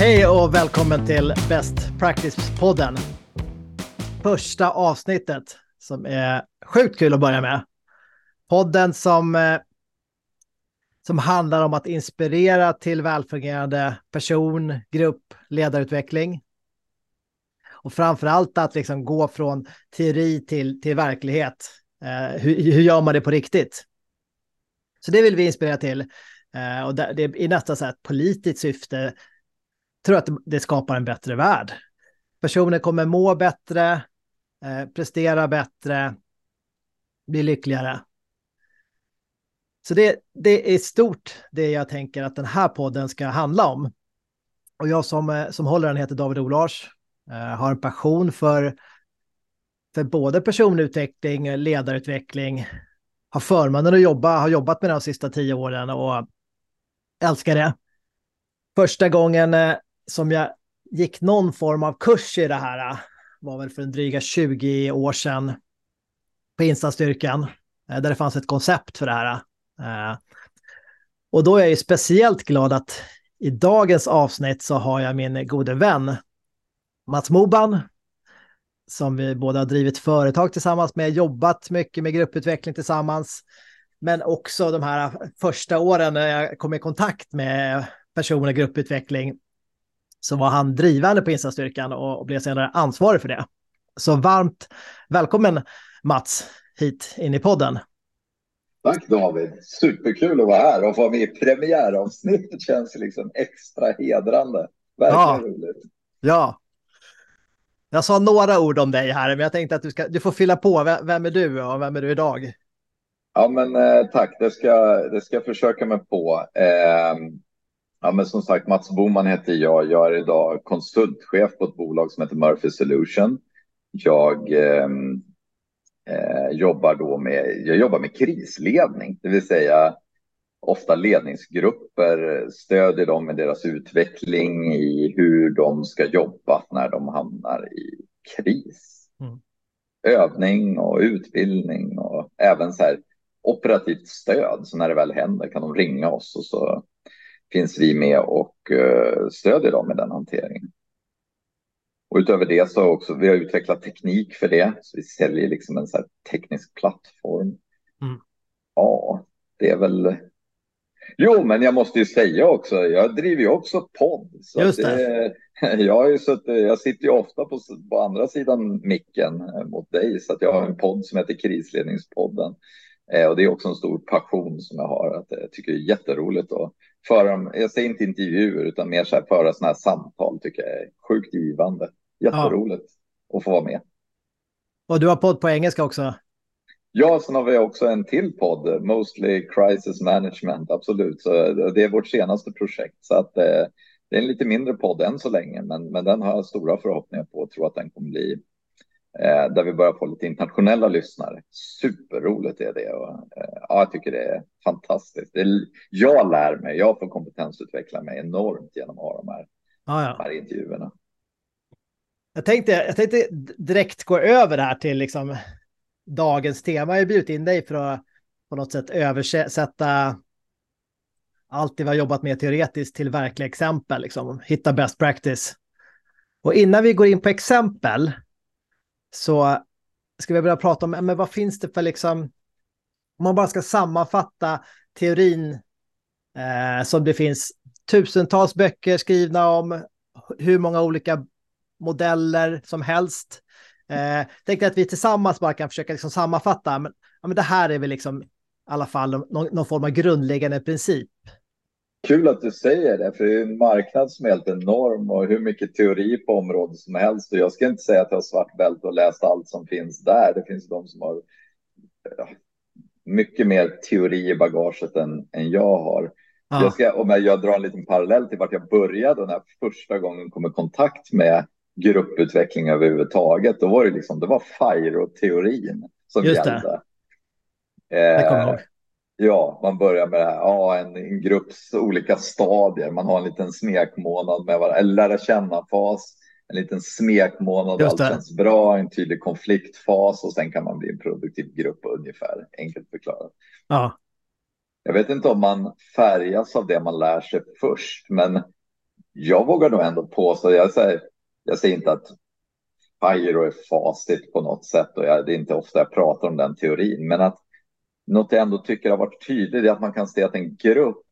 Hej och välkommen till Best Practice-podden. Första avsnittet som är sjukt kul att börja med. Podden som, eh, som handlar om att inspirera till välfungerande person, grupp, ledarutveckling. Och framför allt att liksom gå från teori till, till verklighet. Eh, hur, hur gör man det på riktigt? Så det vill vi inspirera till. Eh, och det, det är i nästan så här ett politiskt syfte tror att det skapar en bättre värld. Personer kommer må bättre, eh, prestera bättre, bli lyckligare. Så det, det är stort det jag tänker att den här podden ska handla om. Och jag som, eh, som håller den heter David Olars, eh, har en passion för, för både personutveckling, ledarutveckling, har förmånen att jobba, har jobbat med det de sista tio åren och älskar det. Första gången eh, som jag gick någon form av kurs i det här äh, var väl för en dryga 20 år sedan på Instastyrkan, äh, där det fanns ett koncept för det här. Äh. Och då är jag ju speciellt glad att i dagens avsnitt så har jag min gode vän Mats Moban, som vi båda har drivit företag tillsammans med, jobbat mycket med grupputveckling tillsammans, men också de här första åren när jag kom i kontakt med personer, grupputveckling, så var han drivande på insatsstyrkan och, och blev senare ansvarig för det. Så varmt välkommen Mats hit in i podden. Tack David, superkul att vara här och få vara med i premiäravsnittet känns liksom extra hedrande. Verkligen ja. roligt. Ja. Jag sa några ord om dig här, men jag tänkte att du, ska, du får fylla på. Vem är du och vem är du idag? Ja, men eh, tack. Det ska, det ska jag försöka mig på. Eh, Ja, men som sagt, Mats Boman heter jag. Jag är idag konsultchef på ett bolag som heter Murphy Solution. Jag ehm, eh, jobbar då med, jag jobbar med krisledning, det vill säga ofta ledningsgrupper, stödjer dem med deras utveckling i hur de ska jobba när de hamnar i kris. Mm. Övning och utbildning och även så här operativt stöd. Så när det väl händer kan de ringa oss och så finns vi med och eh, stödjer dem i den hanteringen. Och utöver det så också, vi har utvecklat teknik för det, så vi säljer liksom en så teknisk plattform. Mm. Ja, det är väl... Jo, men jag måste ju säga också, jag driver ju också podd. Så Just det. det jag, har ju suttit, jag sitter ju ofta på, på andra sidan micken eh, mot dig, så att jag har en podd som heter Krisledningspodden. Eh, och det är också en stor passion som jag har, att jag tycker det är jätteroligt att föra, jag säger inte intervjuer, utan mer så här föra sådana här samtal tycker jag är sjukt givande. Jätteroligt ja. att få vara med. Och du har podd på engelska också? Ja, sen har vi också en till podd, Mostly Crisis Management, absolut. Så det är vårt senaste projekt. Så att, eh, det är en lite mindre podd än så länge, men, men den har jag stora förhoppningar på och tror att den kommer bli eh, där vi börjar få lite internationella lyssnare. Superroligt är det och eh, ja, jag tycker det är fantastiskt. Det är, jag lär mig, jag får kompetensutveckla mig enormt genom att ha de här, ah, ja. de här intervjuerna. Jag tänkte, jag tänkte direkt gå över här till liksom dagens tema. Jag har bjudit in dig för att på något sätt översätta allt det vi har jobbat med teoretiskt till verkliga exempel, liksom hitta best practice. Och innan vi går in på exempel så ska vi börja prata om, men vad finns det för liksom, om man bara ska sammanfatta teorin eh, som det finns tusentals böcker skrivna om, hur många olika modeller som helst. Eh, tänkte att vi tillsammans bara kan försöka liksom sammanfatta, men, ja, men det här är väl liksom i alla fall någon, någon form av grundläggande princip. Kul att du säger det, för det är en marknad som är helt enorm och hur mycket teori på området som helst. Och jag ska inte säga att jag har svart bälte och läst allt som finns där. Det finns de som har ja, mycket mer teori i bagaget än, än jag har. Ja. Jag ska, om jag, jag drar en liten parallell till vart jag började när jag första gången kom i kontakt med grupputveckling överhuvudtaget. Då var det liksom, det var FIRO-teorin som Just gällde. Det. Eh, Ja, man börjar med ja, en, en grupps olika stadier. Man har en liten smekmånad med varandra, eller lära känna-fas, en liten smekmånad, allt känns bra, en tydlig konfliktfas och sen kan man bli en produktiv grupp ungefär, enkelt förklarat. Ja. Jag vet inte om man färgas av det man lär sig först, men jag vågar nog ändå påstå, jag säger, jag säger inte att Pyro är facit på något sätt och jag, det är inte ofta jag pratar om den teorin, men att något jag ändå tycker har varit tydligt är att man kan se att en grupp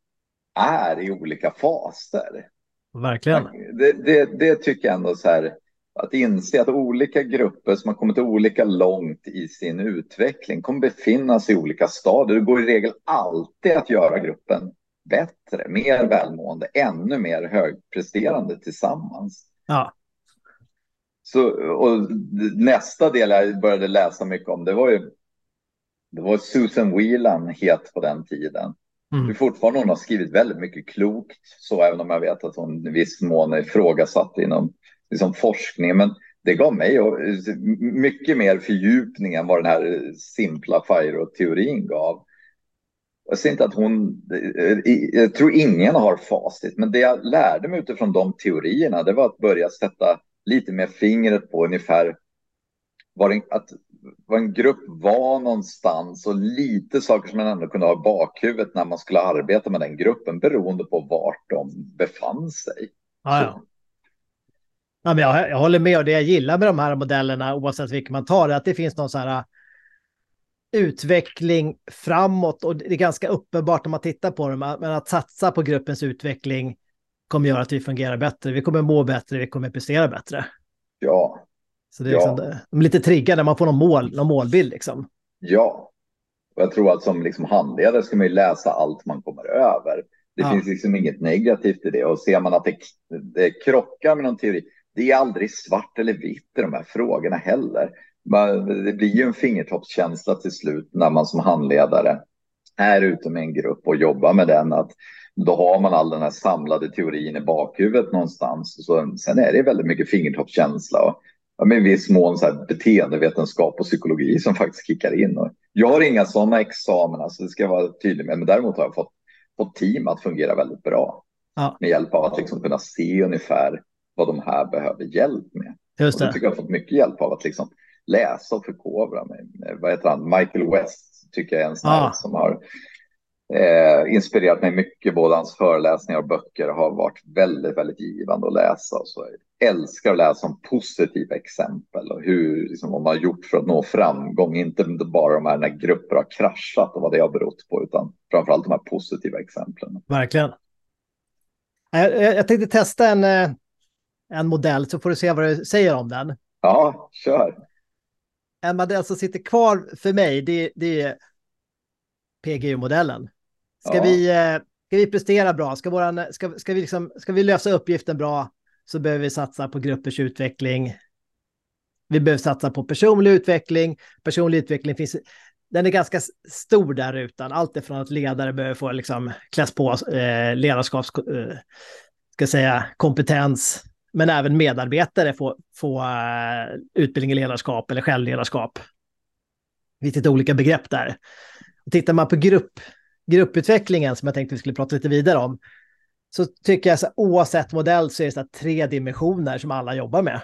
är i olika faser. Verkligen. Det, det, det tycker jag ändå så här, att inse att olika grupper som har kommit olika långt i sin utveckling kommer befinna sig i olika stadier. Det går i regel alltid att göra gruppen bättre, mer välmående, ännu mer högpresterande tillsammans. Ja. Så, och nästa del jag började läsa mycket om, det var ju det var Susan Whelan het på den tiden. Mm. Det är fortfarande hon har skrivit väldigt mycket klokt, så även om jag vet att hon i viss mån är ifrågasatt inom liksom, forskning. Men det gav mig mycket mer fördjupning än vad den här simpla FIRO-teorin gav. Jag ser inte att hon, jag tror ingen har facit, men det jag lärde mig utifrån de teorierna, det var att börja sätta lite mer fingret på ungefär var en, att vad en grupp var någonstans och lite saker som man ändå kunde ha i bakhuvudet när man skulle arbeta med den gruppen beroende på vart de befann sig. Ah, ja. Ja, men jag, jag håller med och det jag gillar med de här modellerna oavsett vilken man tar är att det finns någon så här utveckling framåt och det är ganska uppenbart när man tittar på dem. Men att satsa på gruppens utveckling kommer göra att vi fungerar bättre. Vi kommer må bättre, vi kommer prestera bättre. Ja. Så det är liksom, de är lite triggade när man får någon, mål, någon målbild liksom. Ja. Och jag tror att som liksom handledare ska man ju läsa allt man kommer över. Det ja. finns liksom inget negativt i det. Och ser man att det, det krockar med någon teori, det är aldrig svart eller vitt i de här frågorna heller det blir ju en fingertoppskänsla till slut när man som handledare är ute med en grupp och jobbar med den. Att då har man all den här samlade teorin i bakhuvudet någonstans. Så, sen är det väldigt mycket fingertoppskänsla och ja, med viss mån så här beteendevetenskap och psykologi som faktiskt kickar in. Och jag har inga sådana examina, så det ska jag vara tydlig med. Men däremot har jag fått, fått team att fungera väldigt bra. Ja. Med hjälp av att liksom kunna se ungefär vad de här behöver hjälp med. Just det. Och jag tycker jag har fått mycket hjälp av att liksom läsa och förkovra mig. Vad heter han? Michael West tycker jag är en sån ah. som har eh, inspirerat mig mycket. Både hans föreläsningar och böcker har varit väldigt, väldigt givande att läsa. Så jag älskar att läsa om positiva exempel och hur liksom, vad man har gjort för att nå framgång. Inte bara de här när grupper har kraschat och vad det har berott på, utan framför allt de här positiva exemplen. Verkligen. Jag, jag tänkte testa en, eh, en modell så får du se vad du säger om den. Ja, kör en modell som sitter kvar för mig, det, det är PGU-modellen. Ska, ja. vi, eh, ska vi prestera bra, ska, våran, ska, ska, vi liksom, ska vi lösa uppgiften bra, så behöver vi satsa på gruppers utveckling. Vi behöver satsa på personlig utveckling. Personlig utveckling finns, den är ganska stor där utan. Allt ifrån att ledare behöver få liksom kläs på eh, ledarskaps, eh, ska säga, kompetens, men även medarbetare får, får uh, utbildning i ledarskap eller självledarskap. Finns lite olika begrepp där. Tittar man på grupp, grupputvecklingen som jag tänkte vi skulle prata lite vidare om, så tycker jag så oavsett modell så är det så tre dimensioner som alla jobbar med.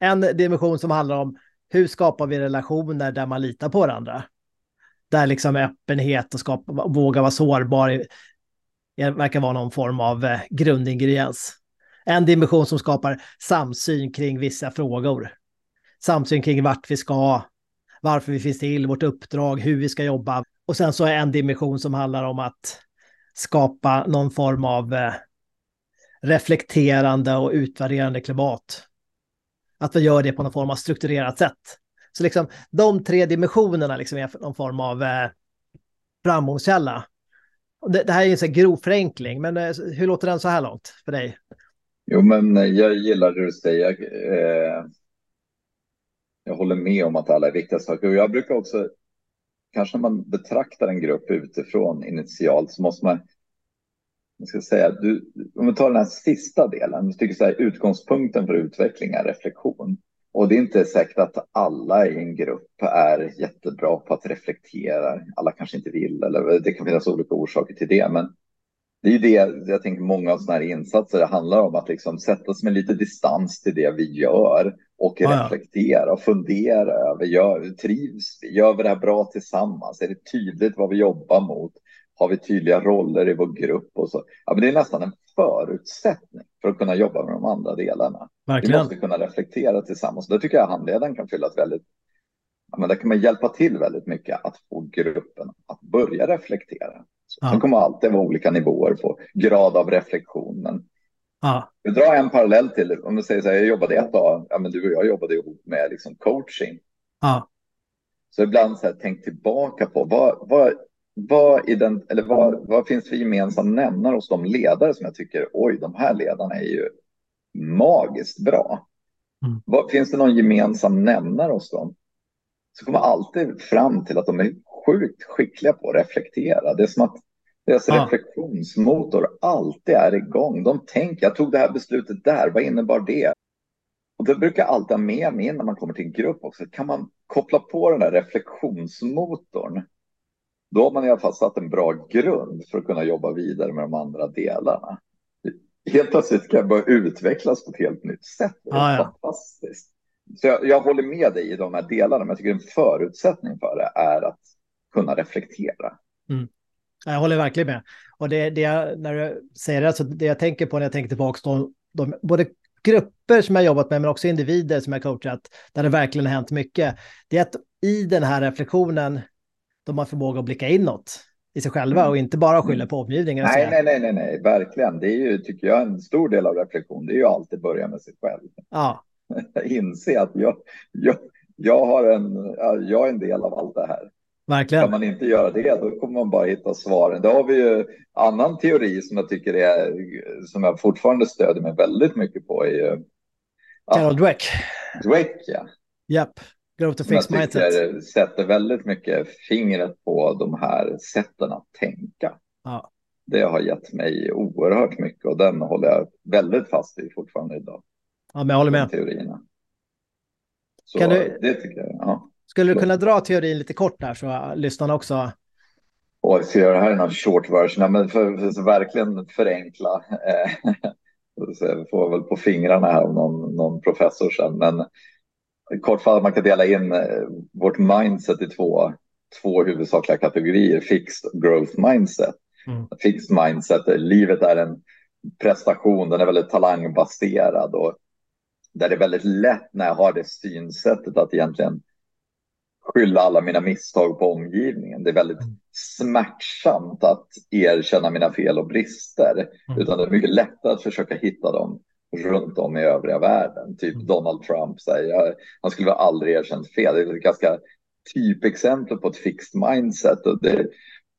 En dimension som handlar om hur skapar vi relationer där man litar på varandra? Där liksom öppenhet och skapa, våga vara sårbar verkar vara någon form av eh, grundingrediens en dimension som skapar samsyn kring vissa frågor. Samsyn kring vart vi ska, varför vi finns till, vårt uppdrag, hur vi ska jobba. Och sen så är en dimension som handlar om att skapa någon form av eh, reflekterande och utvärderande klimat. Att vi gör det på någon form av strukturerat sätt. Så liksom de tre dimensionerna liksom är någon form av eh, framgångskälla. Det, det, här är en så grov förenkling, men eh, hur låter den så här långt för dig? Jo, men eh, jag gillar det du säger. Eh, jag håller med om att alla är viktiga saker. Och jag brukar också, kanske när man betraktar en grupp utifrån initialt så måste man, jag ska säga, du, om vi tar den här sista delen, du tycker så här, utgångspunkten för utveckling är reflektion. Och det är inte säkert att alla i en grupp är jättebra på att reflektera. Alla kanske inte vill, eller det kan finnas olika orsaker till det. Men det är det jag tänker många av sådana här insatser handlar om att liksom sätta sig med lite distans till det vi gör och ah, reflektera och fundera över, gör, trivs vi, gör vi det här bra tillsammans? Är det tydligt vad vi jobbar mot? Har vi tydliga roller i vår grupp och så? Ja, men det är nästan en förutsättning för att kunna jobba med de andra delarna. Verkligen. Vi måste kunna reflektera tillsammans. Det tycker jag handledaren kan fylla ett väldigt Ja, men där kan man hjälpa till väldigt mycket att få gruppen att börja reflektera. Så ja. Det kommer alltid vara olika nivåer på grad av reflektion. Men ja. Vi drar en parallell till, om vi säger så här, jag jobbade ett dag, ja, men du och jag jobbade ihop med liksom coaching. Ja. Så ibland så här, tänk tillbaka på vad, vad, vad, i den, eller vad, vad finns för gemensam nämnare hos de ledare som jag tycker, oj, de här ledarna är ju magiskt bra. Mm. Vad, finns det någon gemensam nämnare hos dem? Så kommer alltid fram till att de är sjukt skickliga på att reflektera. Det är som att deras ah. reflektionsmotor alltid är igång. De tänker, jag tog det här beslutet där, vad innebar det? Och det brukar jag alltid ha med mig när man kommer till en grupp också. Kan man koppla på den där reflektionsmotorn, då har man i alla fall satt en bra grund för att kunna jobba vidare med de andra delarna. Helt plötsligt kan jag börja utvecklas på ett helt nytt sätt. Det är ah, ja. fantastiskt. Så jag, jag, håller med dig i de här delarna, men jag tycker en förutsättning för det är att kunna reflektera. Mm. Jag håller verkligen med. Och det, det när du säger det, så det jag tänker på när jag tänker tillbaka, de, de, både grupper som jag jobbat med, men också individer som jag coachat, där det verkligen har hänt mycket, det är att i den här reflektionen, de har förmåga att blicka inåt i sig själva mm. och inte bara skylla på omgivningen. Nej, nej, nej, nej, nej, verkligen. Det är ju, tycker jag, en stor del av reflektion. Det är ju alltid börja med sig själv. Ja. Inse att jag, jag, jag, har en, jag är en del av allt det här. Verkligen. Kan man inte göra det, då kommer man bara hitta svaren. Det har vi ju annan teori som jag tycker är, som jag fortfarande stöder mig väldigt mycket på. Är ju, Carol Dweck. Dweck, ja. Japp. Growth to fix mindset. sätter väldigt mycket fingret på de här sätten att tänka. Ja. Det har gett mig oerhört mycket och den håller jag väldigt fast i fortfarande idag. Ja, men jag håller med. Teorierna. Så kan du, det tycker jag. Ja. Skulle du kunna dra teorin lite kort där så lyssnarna också? Och ska göra det här i någon short version, men för, för, för verkligen förenkla. Eh, så får väl på fingrarna här av någon, någon professor sen, men kortfattat man kan dela in eh, vårt mindset i två, två huvudsakliga kategorier, fixed growth mindset. Mm. Fixed mindset, livet är en prestation, den är väldigt talangbaserad och där det är väldigt lätt när jag har det synsättet att egentligen skylla alla mina misstag på omgivningen. Det är väldigt mm. smärtsamt att erkänna mina fel och brister, mm. utan det är mycket lättare att försöka hitta dem runt om i övriga världen. Typ mm. Donald Trump säger, han skulle aldrig erkänt fel. Det är ett ganska typexempel på ett fixed mindset och det,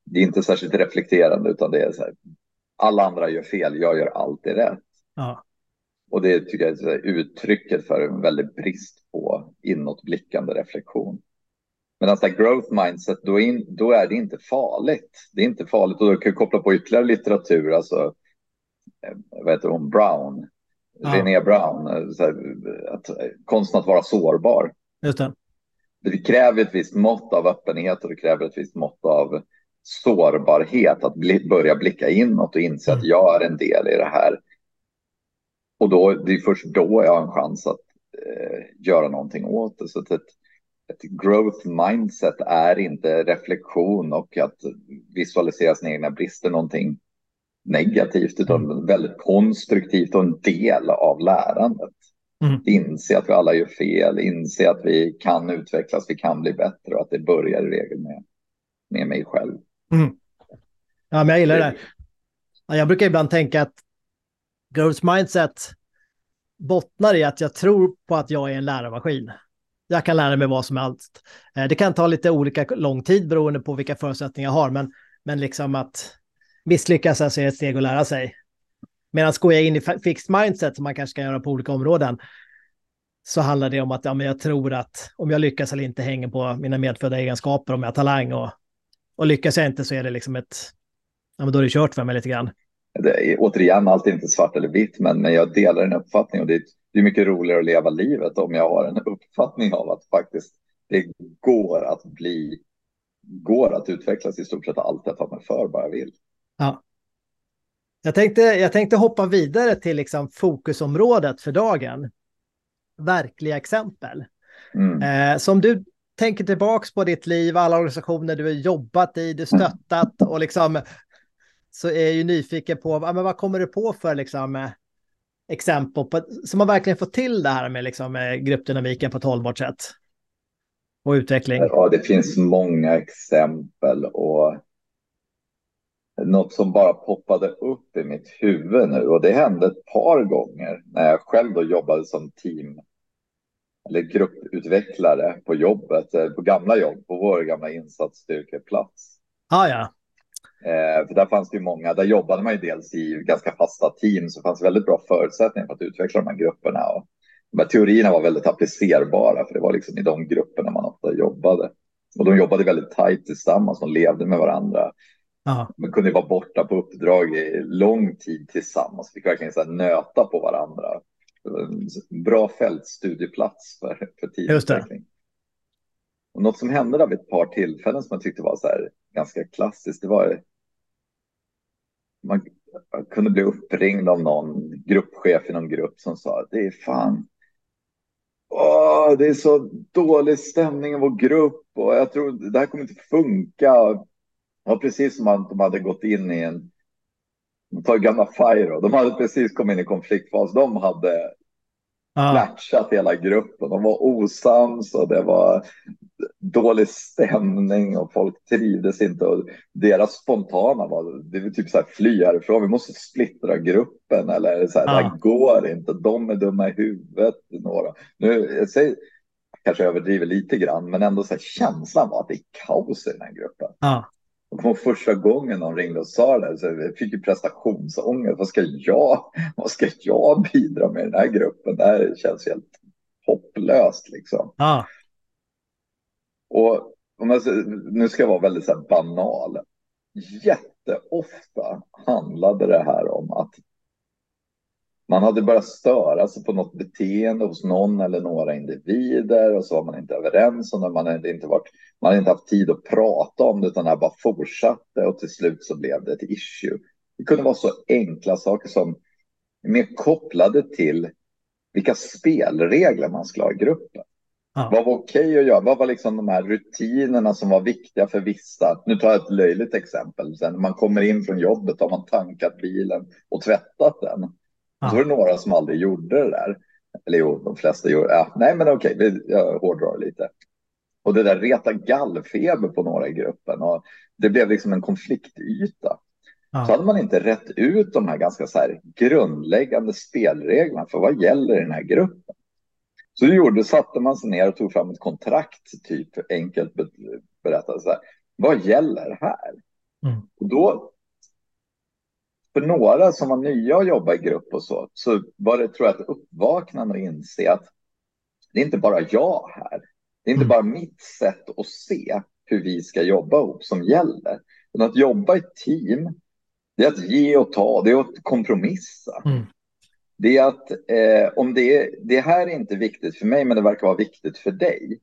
det är inte särskilt reflekterande utan det är så här, alla andra gör fel, jag gör alltid rätt. Ja. Och det tycker jag är uttrycket för en väldig brist på inåtblickande reflektion. Medan growth mindset, då, in, då, är det inte farligt. Det är inte farligt och du kan koppla på ytterligare litteratur, alltså eh, vad heter hon, Brown, ja. René Brown, här, att, konsten att vara sårbar. Just det. Det kräver ett visst mått av öppenhet och det kräver ett visst mått av sårbarhet att bli, börja blicka inåt och inse mm. att jag är en del i det här. Och då, det är först då jag har en chans att eh, göra någonting åt det. Så att ett, ett growth mindset är inte reflektion och att visualisera sina egna brister någonting negativt utan mm. väldigt konstruktivt och en del av lärandet. Mm. Inse att vi alla gör fel, inse att vi kan utvecklas, vi kan bli bättre och att det börjar i regel med, med mig själv. Mm. Ja, men jag gillar det. Jag brukar ibland tänka att growth mindset bottnar i att jag tror på att jag är en lärarmaskin. Jag kan lära mig vad som helst. Eh, det kan ta lite olika lång tid beroende på vilka förutsättningar jag har, men, men liksom att misslyckas alltså är ett steg att lära sig. Medan går jag in i fixed mindset som man kanske ska göra på olika områden så handlar det om att ja, men jag tror att om jag lyckas eller inte hänger på mina medfödda egenskaper, om jag har talang och, och lyckas jag inte så är det liksom ett, ja men då är det kört för mig lite grann. Det är, återigen, allt är inte svart eller vitt, men, men jag delar en uppfattning och det är, det är mycket roligare att leva livet om jag har en uppfattning av att faktiskt det går att bli, går att utvecklas i stort sett allt jag tar mig för bara jag vill. Ja. Jag tänkte, jag tänkte hoppa vidare till liksom fokusområdet för dagen. Verkliga exempel. Mm. Eh, som du tänker tillbaks på ditt liv, alla organisationer du har jobbat i, du stöttat och liksom så är jag ju nyfiken på men vad kommer du på för liksom exempel på, som man verkligen får till det här med liksom, gruppdynamiken på ett hållbart sätt? Och utveckling. Ja, det finns många exempel och något som bara poppade upp i mitt huvud nu och det hände ett par gånger när jag själv då jobbade som team eller grupputvecklare på jobbet, eh, på gamla jobb, på vår gamla insatsstyrkeplats. Ah, ja. Eh, för där fanns det ju många, där jobbade man ju dels i ganska fasta team, så det fanns väldigt bra förutsättningar för att utveckla de här grupperna. Och de här teorierna var väldigt applicerbara, för det var liksom i de grupperna man ofta jobbade. Och de jobbade väldigt tajt tillsammans, de levde med varandra. Aha. Man kunde vara borta på uppdrag i lång tid tillsammans, fick verkligen så nöta på varandra. Bra fältstudieplats för, för teamutveckling. Och något som hände där vid ett par tillfällen som jag tyckte var så här ganska klassiskt, det var man kunde bli uppringd av någon gruppchef i någon grupp som sa att det är fan, åh, det är så dålig stämning i vår grupp och jag tror det här kommer inte funka. Det var precis som att de hade gått in i en, ta gamla Firo, de hade precis kommit in i konfliktfas. De hade matchat hela gruppen. De var osams och det var dålig stämning och folk trivdes inte. Och deras spontana var det var typ så här fly härifrån. Vi måste splittra gruppen eller så här. Ja. Det här går inte. De är dumma i huvudet. Några. Nu, jag säger, kanske överdriver lite grann, men ändå så här, känslan var att det är kaos i den här gruppen. Ja. Och kom första gången någon ringde och sa det, så jag fick ju prestationsångest. Vad ska jag, vad ska jag bidra med i den här gruppen? Det här känns helt hopplöst liksom. Ah. Och om jag, nu ska jag vara väldigt så banal. Jätteofta handlade det här om att man hade börjat störa sig på något beteende hos någon eller några individer och så var man inte överens om det. Man hade inte, varit, man hade inte haft tid att prata om det utan det bara fortsatte och till slut så blev det ett issue. Det kunde vara så enkla saker som mer kopplade till vilka spelregler man skulle ha i gruppen. Ja. Vad var okej okay att göra? Vad var liksom de här rutinerna som var viktiga för vissa? Nu tar jag ett löjligt exempel. Sen när man kommer in från jobbet har man tankat bilen och tvättat den. Ja. Så var det några som aldrig gjorde det där. Eller jo, de flesta gjorde ja, Nej, men okej, okay, jag hårdrar lite. Och det där reta gallfeber på några i gruppen. Och det blev liksom en konfliktyta. Ja. Så hade man inte rätt ut de här ganska så här grundläggande spelreglerna för vad gäller i den här gruppen. Så det gjorde, satte man sig ner och tog fram ett kontrakt, typ enkelt så här. Vad gäller här? Mm. Och då för några som var nya att jobba i grupp och så, så var det tror jag ett uppvaknande att inse att det är inte bara jag här. Det är inte mm. bara mitt sätt att se hur vi ska jobba ihop som gäller. Men att jobba i team, det är att ge och ta, det är att kompromissa. Mm. Det är att eh, om det, är, det här är inte viktigt för mig, men det verkar vara viktigt för dig.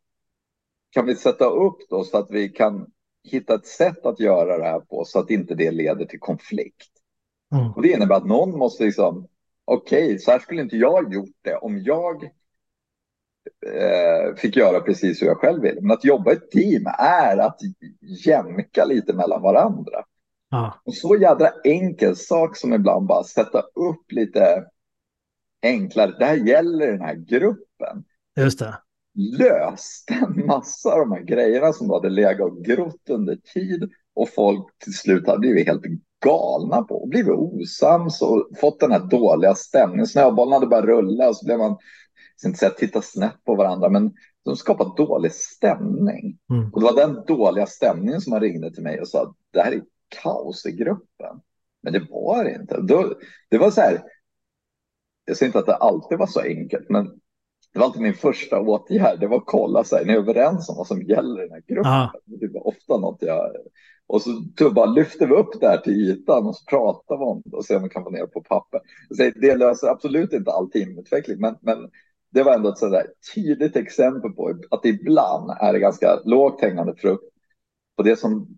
Kan vi sätta upp då så att vi kan hitta ett sätt att göra det här på så att inte det leder till konflikt. Mm. Och det innebär att någon måste liksom, okej, okay, så här skulle inte jag gjort det om jag eh, fick göra precis hur jag själv vill. Men att jobba i ett team är att jämka lite mellan varandra. Ah. Och så jädra enkel sak som ibland bara sätta upp lite enklare. Det här gäller den här gruppen. Just det. Löste en massa av de här grejerna som hade legat och grott under tid och folk till slut hade blivit helt galna på och blivit osams och fått den här dåliga stämningen. Snöbollen hade börjat rulla och så blev man, jag ska inte säga titta snett på varandra, men de skapade dålig stämning. Mm. Och det var den dåliga stämningen som man ringde till mig och sa det här är kaos i gruppen. Men det var det inte. Då, det var så här, jag säger inte att det alltid var så enkelt, men det var alltid min första åtgärd. Det var att kolla, så här, ni är överens om vad som gäller i den här gruppen. Ah. Det var ofta något jag och så bara lyfter vi upp det här till ytan och så pratar vi om det och ser om vi kan få ner på papper. Det löser absolut inte all teamutveckling, men, men det var ändå ett sådär tydligt exempel på att ibland är det ganska lågt hängande frukt på det som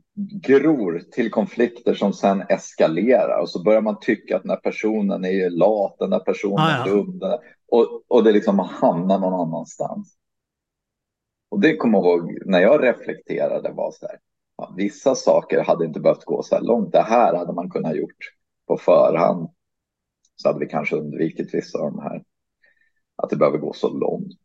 gror till konflikter som sen eskalerar och så börjar man tycka att den här personen är lat, den här personen ah, ja. är dum och, och det liksom hamnar någon annanstans. Och det kommer jag ihåg när jag reflekterade var så här. Ja, vissa saker hade inte behövt gå så här långt. Det här hade man kunnat gjort på förhand. Så hade vi kanske undvikit vissa av de här. Att det behöver gå så långt.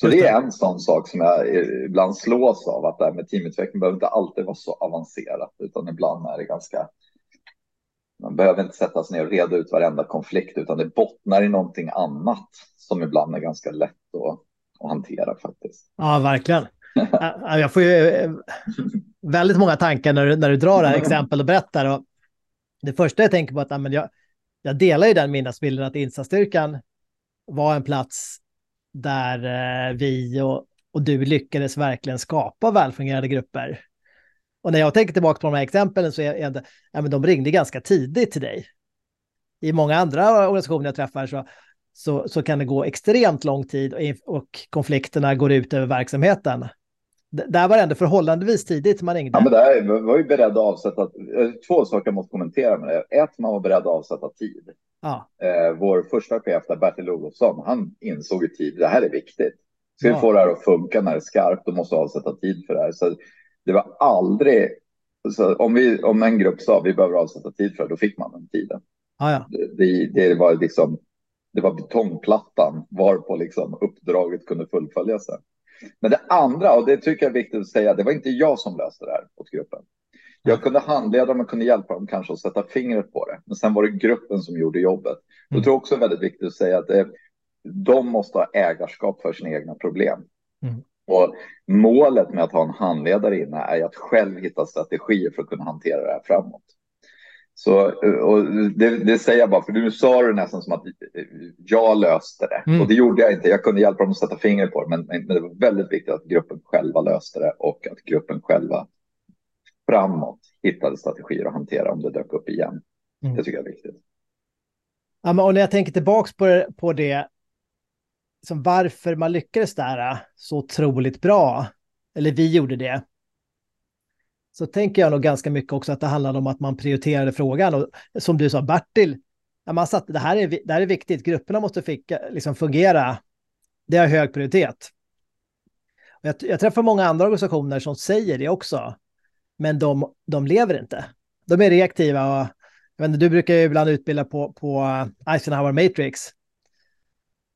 Så det är en sån sak som jag ibland slås av. Att det här med teamutveckling behöver inte alltid vara så avancerat. Utan ibland är det ganska man behöver inte sätta sig ner och reda ut varenda konflikt, utan det bottnar i någonting annat som ibland är ganska lätt att, att hantera faktiskt. Ja, verkligen. Jag får ju eh, väldigt många tankar när du, när du drar det här exempel och berättar. Och det första jag tänker på är att jag, jag delar ju den minnesbilden att insatsstyrkan var en plats där eh, vi och, och du lyckades verkligen skapa välfungerande grupper. Och när jag tänker tillbaka på de här exemplen så är, är det, ja, men de ringde ganska tidigt till dig. I många andra organisationer jag träffar så, så, så kan det gå extremt lång tid och, och konflikterna går ut över verksamheten. Där var det ändå förhållandevis tidigt man ringde. Ja, men där var ju beredd att avsätta, eh, två saker jag måste kommentera med det. Ett, man var beredd att avsätta tid. Ja. Eh, vår första chef där, Bertil Olofsson, han insåg i tid, det här är viktigt. Ska ja. vi få det här att funka när det är skarpt, då måste avsätta tid för det här. Så det var aldrig, så om, vi, om en grupp sa vi behöver avsätta tid för det, då fick man den tiden. Ah, ja. det, det, var liksom, det var betongplattan varpå liksom uppdraget kunde fullföljas. Men det andra, och det tycker jag är viktigt att säga, det var inte jag som löste det här åt gruppen. Jag kunde handleda dem och kunde hjälpa dem kanske att sätta fingret på det. Men sen var det gruppen som gjorde jobbet. Mm. Jag tror också är väldigt viktigt att säga att det, de måste ha ägarskap för sina egna problem. Mm. Och målet med att ha en handledare inne är att själv hitta strategier för att kunna hantera det här framåt. Så och det, det säger jag bara, för nu sa du nästan som att jag löste det. Mm. Och det gjorde jag inte. Jag kunde hjälpa dem att sätta fingret på det. Men, men det var väldigt viktigt att gruppen själva löste det och att gruppen själva framåt hittade strategier att hantera om det dök upp igen. Mm. Det tycker jag är viktigt. Ja, men och när jag tänker tillbaka på, på det liksom varför man lyckades där så otroligt bra, eller vi gjorde det, så tänker jag nog ganska mycket också att det handlade om att man prioriterade frågan. Och som du sa, Bertil, man satt, det, här är, det här är viktigt, grupperna måste ficka, liksom fungera, det har hög prioritet. Jag, jag, träffar många andra organisationer som säger det också, men de, de lever inte. De är reaktiva och jag vet inte, du brukar ju ibland utbilda på, på eh, Eisenhower Matrix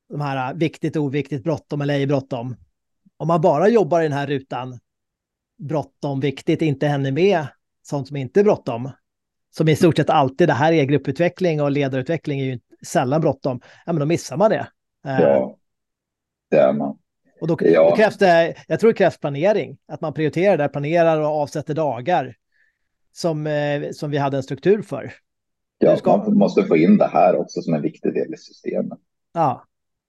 de här eh, viktigt, oviktigt, bråttom eller ej bråttom. Om man bara jobbar i den här rutan, bråttom, viktigt, inte händer med sånt som inte är bråttom, som i stort sett alltid, det här är grupputveckling och ledarutveckling är ju sällan bråttom, ja men då missar man det. Äh, ja, det är man. Och då, ja. då, krävs det, jag tror det krävs planering, att man prioriterar där, planerar och avsätter dagar som, eh, som vi hade en struktur för. Ja, ska... man måste få in det här också som en viktig del i systemet. Ja,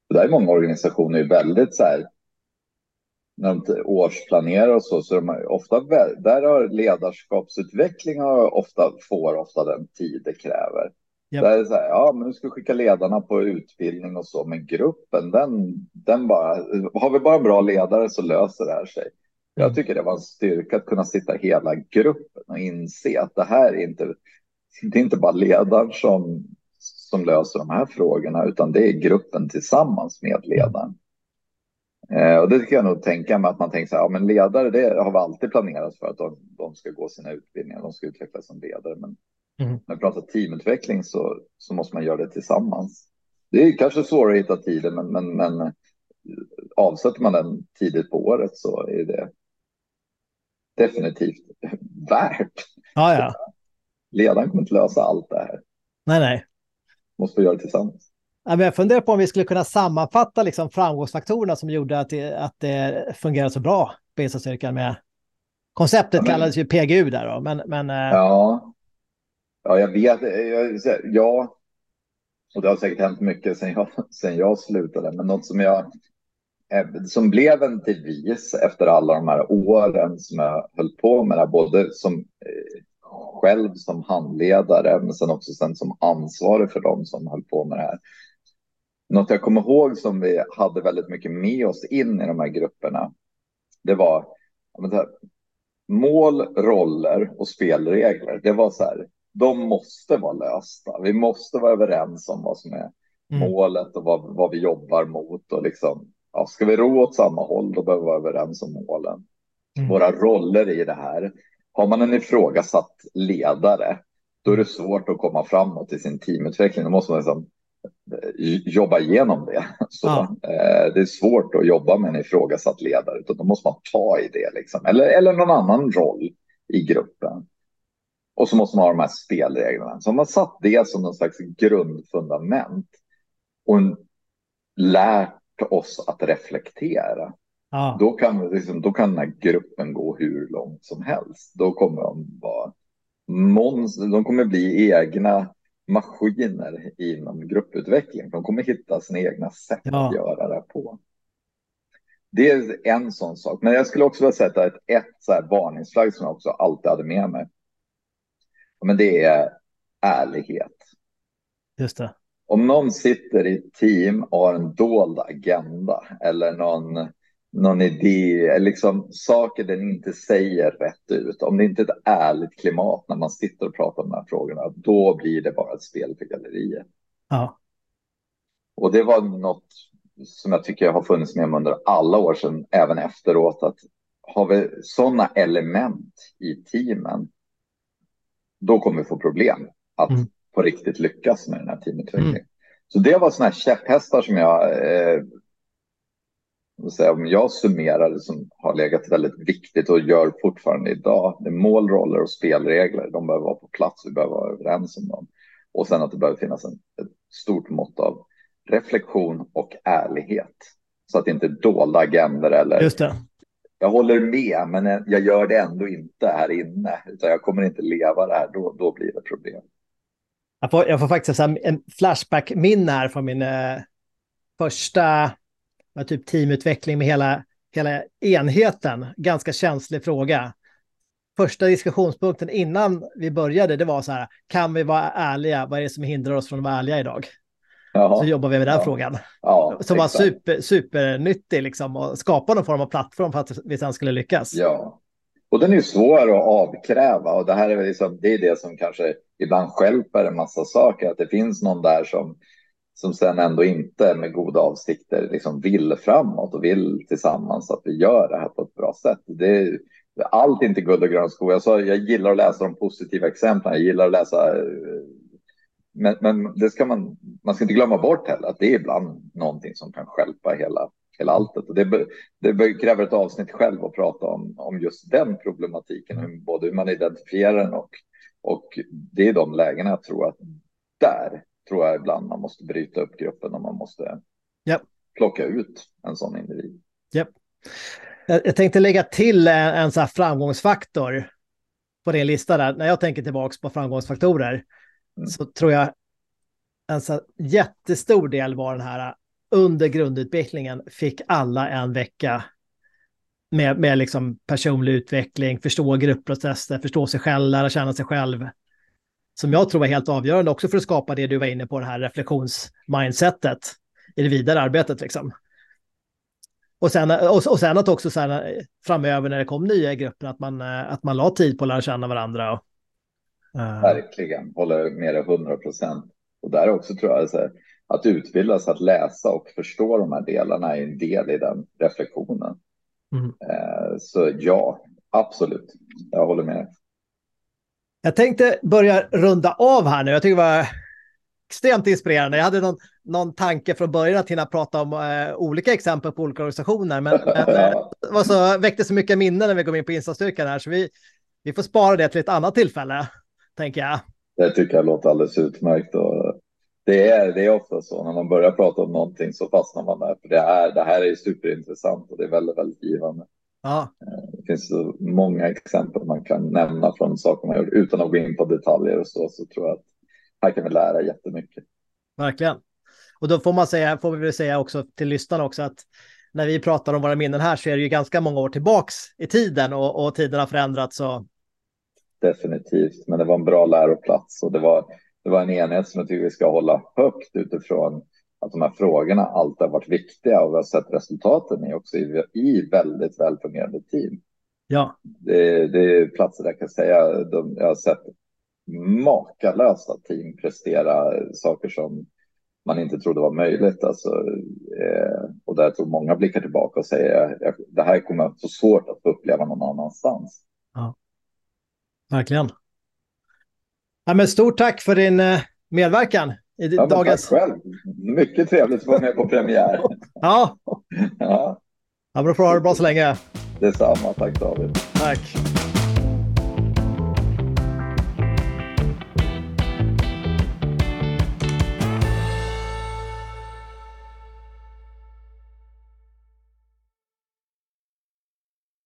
där är många organisationer väldigt så här. När de årsplanerar och så, så de ofta där har ledarskapsutveckling och ofta får ofta den tid det kräver. Yep. Där är så här, ja, men nu ska skicka ledarna på utbildning och så, men gruppen, den, den bara, har vi bara en bra ledare så löser det här sig. Jag mm. tycker det var en styrka att kunna sitta hela gruppen och inse att det här är inte, det är inte bara ledaren som som löser de här frågorna, utan det är gruppen tillsammans med ledaren. Eh, och det kan jag nog tänka mig att man tänker så här, ja men ledare, det har vi alltid planerat för att de, de ska gå sina utbildningar, de ska utvecklas som ledare. Men mm. när vi pratar teamutveckling så, så måste man göra det tillsammans. Det är kanske svårare att hitta tiden, men, men, men avsätter man den tidigt på året så är det definitivt värt. Ja, ja. Ledaren kommer inte lösa allt det här. Nej, nej måste vi göra tillsammans. Ja, jag funderar på om vi skulle kunna sammanfatta liksom framgångsfaktorerna som gjorde att det, att det fungerade så bra på insatsstyrkan med konceptet ja, men, kallades ju PGU där då, men... men eh, ja. ja, jag vet. Jag, ja, och det har säkert hänt mycket sen jag, sen jag slutade, men något som jag eh, som blev en devis efter alla de här åren som jag höll på med det, både som eh, själv som handledare, men sen också sen som ansvarig för dem som höll på med det här. Något jag kommer ihåg som vi hade väldigt mycket med oss in i de här grupperna, det var här, mål, roller och spelregler. Det var så här, de måste vara lösta. Vi måste vara överens om vad som är mm. målet och vad, vad vi jobbar mot och liksom ja, ska vi ro åt samma håll, då behöver vi vara överens om målen. Mm. Våra roller i det här. Har man en ifrågasatt ledare, då är det svårt att komma framåt i sin teamutveckling. Då måste man liksom jobba igenom det. Så, ja. eh, det är svårt att jobba med en ifrågasatt ledare, utan då måste man ta i det. Liksom. Eller, eller någon annan roll i gruppen. Och så måste man ha de här spelreglerna. Så man satt det som någon slags grundfundament och lärt oss att reflektera. Ja. Då, kan, liksom, då kan den här gruppen gå hur långt som helst. Då kommer de vara monster, de kommer bli egna maskiner inom grupputveckling. De kommer hitta sina egna sätt ja. att göra det på. Det är en sån sak. Men jag skulle också vilja sätta ett, ett så här varningsflagg som jag också alltid hade med mig. Men det är ärlighet. Just det. Om någon sitter i team och har en dold agenda eller någon, någon idé, liksom saker den inte säger rätt ut. Om det inte är ett ärligt klimat när man sitter och pratar om de här frågorna, då blir det bara ett spel för galleriet. Ja. Och det var något som jag tycker har funnits med mig under alla år sedan, även efteråt, att har vi sådana element i teamen, då kommer vi få problem att mm. på riktigt lyckas med den här teamutvecklingen. Mm. Så det var sådana här käpphästar som jag, eh, säga, om jag summerar det som har legat väldigt viktigt och gör fortfarande idag. Det är mål, roller och spelregler. De behöver vara på plats. Vi behöver vara överens om dem. Och sen att det behöver finnas en, ett stort mått av reflektion och ärlighet. Så att det inte är dolda agender eller Just det. jag håller med, men jag gör det ändå inte här inne, utan jag kommer inte leva det här, då, då blir det problem. Jag får, jag får faktiskt en flashback-minne här från min eh, första typ teamutveckling med hela, hela enheten. Ganska känslig fråga. Första diskussionspunkten innan vi började, det var så här, kan vi vara ärliga? Vad är det som hindrar oss från att vara ärliga idag? Jaha. Så jobbar vi med den ja. frågan. Ja, som var super, supernyttig liksom och skapa någon form av plattform för att vi sen skulle lyckas. Ja, och den är svår att avkräva och det här är liksom, det är det som kanske ibland skälper en massa saker, att det finns någon där som som sen ändå inte med goda avsikter liksom vill framåt och vill tillsammans att vi gör det här på ett bra sätt. Det är, allt är inte guld och grön skog. Jag, sa, jag gillar att läsa de positiva exemplen. Jag gillar att läsa eh, men, men det ska man, man ska inte glömma bort heller att det är ibland någonting som kan skälpa hela, hela alltet. Och det, det kräver ett avsnitt själv att prata om, om just den problematiken, både hur man identifierar den och, och det är de lägena jag tror att där tror jag ibland man måste bryta upp gruppen och man måste yep. plocka ut en sån individ. Yep. Jag tänkte lägga till en, en så framgångsfaktor på din lista där. När jag tänker tillbaka på framgångsfaktorer Mm. så tror jag en så jättestor del var den här under grundutbildningen fick alla en vecka med, med liksom personlig utveckling, förstå gruppprocesser, förstå sig själv, lära känna sig själv. Som jag tror var helt avgörande också för att skapa det du var inne på, det här reflektionsmindsetet i det vidare arbetet. Liksom. Och sen, och, och sen att också så här, framöver när det kom nya i gruppen, att man, att man la tid på att lära känna varandra. Och, Uh. Verkligen, håller med dig 100 procent. Och där också tror jag så här, att utbildas att läsa och förstå de här delarna är en del i den reflektionen. Mm. Uh, så ja, absolut, jag håller med. Jag tänkte börja runda av här nu. Jag tycker det var extremt inspirerande. Jag hade någon, någon tanke från början att hinna prata om uh, olika exempel på olika organisationer, men, men det var så, väckte så mycket minnen när vi kom in på instastyrkan här, så vi, vi får spara det till ett annat tillfälle tänker jag. Det tycker jag låter alldeles utmärkt. Och det, är, det är ofta så när man börjar prata om någonting så fastnar man där. För det, är, det här är superintressant och det är väldigt, väldigt givande. Ja. Eh, det finns så många exempel man kan nämna från saker man gör utan att gå in på detaljer och så. Så tror jag att här kan vi lära jättemycket. Verkligen. Och då får man säga, får vi väl säga också till lyssnarna också att när vi pratar om våra minnen här så är det ju ganska många år tillbaks i tiden och, och tiden har förändrats och definitivt. Men det var en bra läroplats och det var, det var en enhet som jag tycker vi ska hålla högt utifrån att de här frågorna alltid har varit viktiga och vi har sett resultaten i också i, i väldigt välfungerande team. Ja. Det, det är platser där jag kan säga, de, jag har sett makalösa team prestera saker som man inte trodde var möjligt. Alltså, eh, och där jag tror många blickar tillbaka och säger att det här kommer att få svårt att uppleva någon annanstans. Ja, verkligen. Ja, men stort tack för din eh, medverkan ja, dagens... Tack själv. Mycket trevligt att vara med på premiär. ja. ja. Ja, men då får du ha det bra så länge. Detsamma. Tack David. Tack.